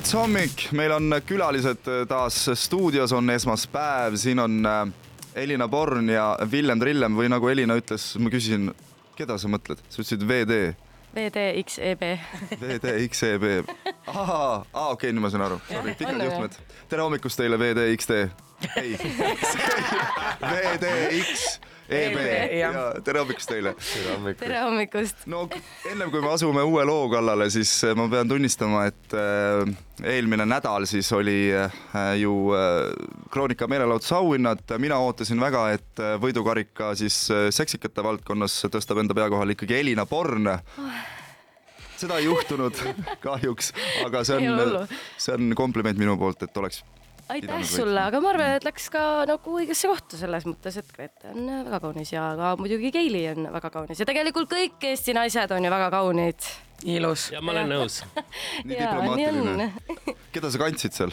maihits hommik, meil on külalised taas stuudios, on esmaspäev, siin on äh, Elina Born ja Villem Trillem või nagu Elina ütles, ma küsisin, keda sa mõtled, sa ütlesid VD. VDXEB. VDXEB. ahaa, aa okei okay,, nüüd ma saan aru. pikad juhtmed. tere hommikust teile, VDXD. ei, VDX EB ja tere hommikust teile. tere hommikust. tere hommikust. no ennem kui me asume uue loo kallale, siis äh, ma pean tunnistama, et äh, eelmine nädal siis oli äh, ju Kroonika meelelahutusauhinnad, mina ootasin väga, et võidukarika siis seksikate valdkonnas tõstab enda pea kohale ikkagi Elina Born. Seda ei juhtunud kahjuks, aga see on, see on kompliment minu poolt, et oleks aitäh sulle, aga ma arvan, et läks ka nagu õigesse kohta selles mõttes, et Grete on väga kaunis ja ka muidugi Keili on väga kaunis ja tegelikult kõik Eesti naised on ju väga kaunid. ilus. ja ma olen nõus nii diplomaatiline. keda sa kandsid seal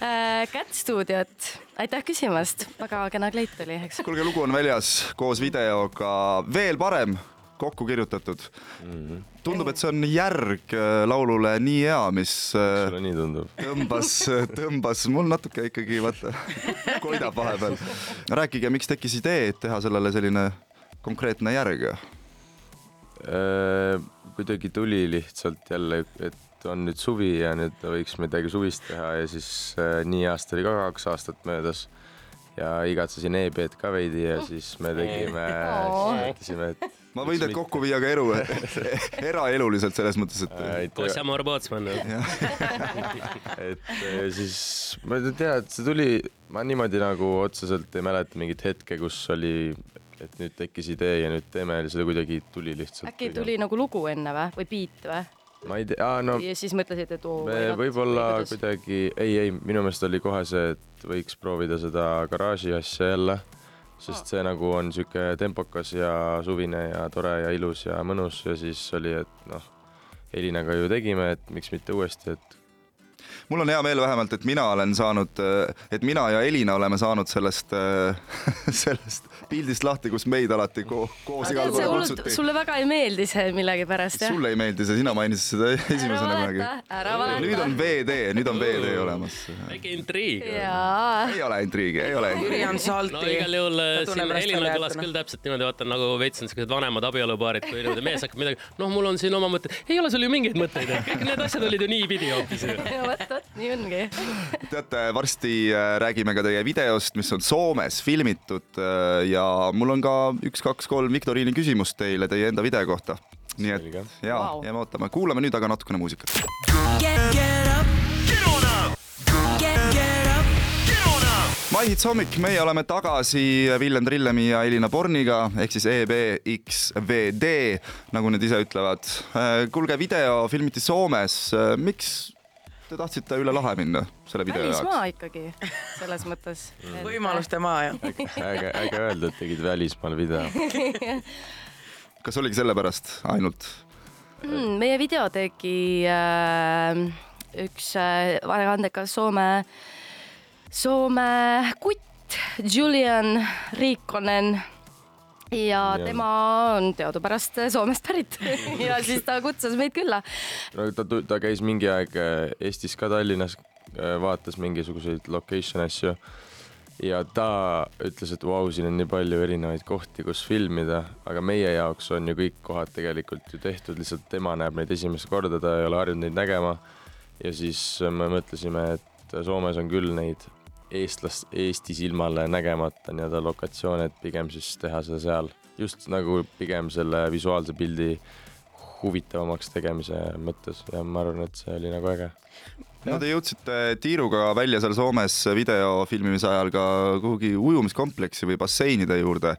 äh,? Cat stuudiot, aitäh küsimast, väga kena kleit oli, eks. kuulge, lugu on väljas koos videoga, veel parem kokku kirjutatud mm. -hmm. tundub, et see on järg äh, laulule Nii hea, mis äh, sulle nii tundub? tõmbas, tõmbas mul natuke ikkagi vaata koidab vahepeal. rääkige, miks tekkis idee, et teha sellele selline konkreetne järg? Äh, kuidagi tuli lihtsalt jälle, et on nüüd suvi ja nüüd võiks midagi suvist teha ja siis nii aasta oli ka kaks aastat möödas ja igatsesin EB-d ka veidi ja siis me tegime, mõtlesime, et ma võin teid kokku viia ka elu, eraeluliselt selles mõttes, et. et eh, siis ma ei tea, et see tuli, ma niimoodi nagu otseselt ei mäleta mingit hetke, kus oli, et nüüd tekkis idee ja nüüd teeme, see kuidagi tuli lihtsalt. äkki tuli nagu lugu enne või, või beat või? Ma ei tea, no. ja siis mõtlesid, et oo. võib-olla kuidagi, ei, ei, minu meelest oli kohe see, et võiks proovida seda garaaži asja jälle sest see nagu on sihuke tempokas ja suvine ja tore ja ilus ja mõnus ja siis oli, et noh, Elinaga ju tegime, et miks mitte uuesti, et mul on hea meel vähemalt, et mina olen saanud, et mina ja Elina oleme saanud sellest sellest pildist lahti, kus meid alati ko koos igal pool kutsuti. sulle väga ei meeldi see millegipärast, jah? sulle ei meeldi see, sina mainisid seda esimesena kunagi. nüüd on VD, nüüd on VD olemas. väike intriig. ei ole intriigi, ei ole intriigi. Jüri on salti. no igal juhul äh, siin Elina kõlas küll täpselt niimoodi, vaata nagu veits on siuksed vanemad abielupaarid, kui niimoodi mees hakkab midagi, noh, mul on siin oma mõtted, ei ole sul ju mingeid mõtteid, kõik need asjad olid ju niipidi hoopis ju. nii ongi. teate, varsti äh, räägime ka teie videost, mis on Soomes filmitud äh, ja mul on ka üks-kaks-kolm viktoriini küsimust teile teie enda video kohta. nii et ja wow., jääme ootama, kuulame nüüd aga natukene muusikat. maihits hommik, meie oleme tagasi Villem Trillemi ja Elina Borniga ehk siis EBXVD, nagu nad ise ütlevad. Äh, kuulge, video filmiti Soomes, miks te tahtsite üle lahe minna selle video jaoks? välismaa ikkagi, selles mõttes mm.. võimaluste maa, jah. äge, äge öelda, et tegid välismaal video kas oligi sellepärast ainult mm,? meie video tegi äh, üks äh, väga andekas Soome, Soome kutt, Julian Riikonen ja tema on teadupärast Soomest pärit ja siis ta kutsus meid külla. no ta, ta käis mingi aeg äh, Eestis ka Tallinnas, äh, vaatas mingisuguseid location asju ja ta ütles, et vau, siin on nii palju erinevaid kohti, kus filmida, aga meie jaoks on ju kõik kohad tegelikult ju tehtud, lihtsalt tema näeb neid esimest korda, ta ei ole harjunud neid nägema. ja siis me mõtlesime, et Soomes on küll neid eestlast, Eesti silmale nägemata nii-öelda lokatsioone, et pigem siis teha seda seal. just nagu pigem selle visuaalse pildi huvitavamaks tegemise mõttes ja ma arvan, et see oli nagu äge. no te jõudsite tiiruga välja seal Soomes video filmimise ajal ka kuhugi ujumiskompleksi või basseinide juurde.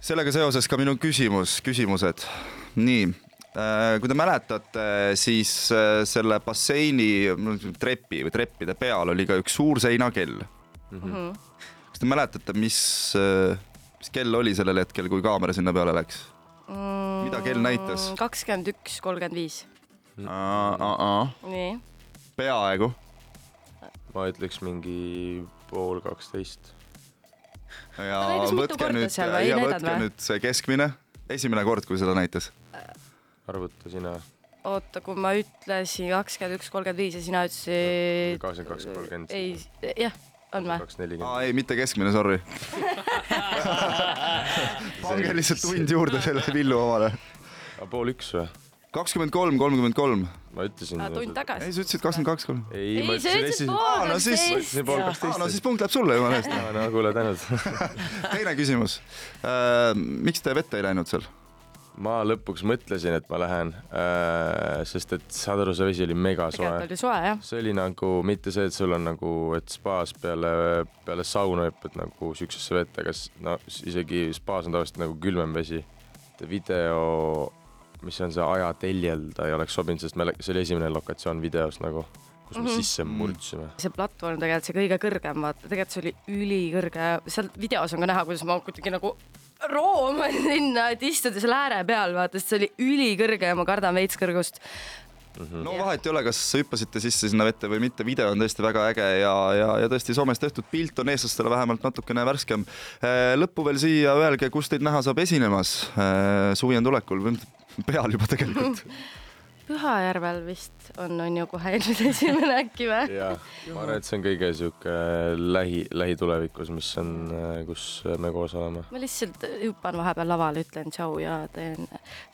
sellega seoses ka minu küsimus, küsimused. nii kui te mäletate, siis äh, selle basseini trepi või treppide peal oli ka üks suur seinakell mm. -hmm. kas te mäletate, mis, äh, mis kell oli sellel hetkel, kui kaamera sinna peale läks mm,? mida kell näitas? kakskümmend üks, kolmkümmend viis. nii. peaaegu. ma ütleks mingi pool kaksteist. ja võtke nüüd, ja võtke nüüd see keskmine, esimene kord, kui seda näitas arvuta sina. oota, kui ma ütlesin kakskümmend üks, kolmkümmend viis ja sina ütlesid. kakskümmend kaks, kolmkümmend. ei, jah, on või? kaks nelikümmend. aa ei, mitte keskmine, sorry. pange lihtsalt tund juurde selle Villu omale. pool üks või? kakskümmend kolm, kolmkümmend kolm. ma ütlesin. tund tagasi. ei, sa ütlesid kakskümmend kaks, kolm. ei, ei, sa ütlesid poolteist ütlesin pool kaksteist. no siis punkt läheb sulle jumala eest. no kuule, tänud. teine küsimus. miks te vette ei läinud seal? Ma lõpuks mõtlesin, et ma lähen, sest et saad aru, see vesi oli mega soe tegelikult. oli soe jah. see oli nagu mitte see, et sul on nagu, et spaas peale, peale sauna hüppad nagu siuksesse vette, aga no isegi spaas on tavaliselt nagu külmem vesi. video, mis on see ajateljel, ta ei oleks sobinud, sest me, see oli esimene lokatsioon videos nagu, kus me Mhm. sisse murdsime. see platvorm tegelikult see kõige kõrgem, vaata tegelikult see oli ülikõrge, seal videos on ka näha, kuidas ma kuidagi nagu rooman sinna, et istuda seal ääre peal, vaata, sest see oli ülikõrge ja ma kardan veits kõrgust. Mhm. no vahet ei ole, kas hüppasite sisse sinna vette või mitte, video on tõesti väga äge ja, ja, ja tõesti Soomes tehtud pilt on eestlastele vähemalt natukene värskem. lõppu veel siia öelge, kus teid näha saab esinemas. suvi on tulekul või peal juba tegelikult. Pühajärvel vist on, on ju kohe nüüd esimene äkki või? jaa, ma arvan, et see on kõige sihuke lähi, lähitulevikus, mis on, kus me koos oleme. ma lihtsalt hüppan vahepeal lavale, ütlen tšau ja teen,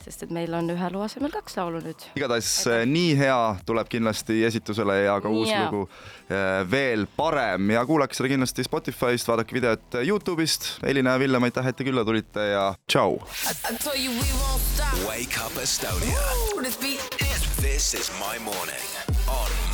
sest et meil on ühe loo asemel kaks laulu nüüd. igatahes eh, nii hea tuleb kindlasti esitusele ja ka uus Jaa. lugu eh, veel parem ja kuulake seda kindlasti Spotify'st, vaadake videot Youtube'ist. Elina ja Villem, aitäh, et te külla tulite ja tšau. Wake up Estonia. Ooh, this beat. This is my morning on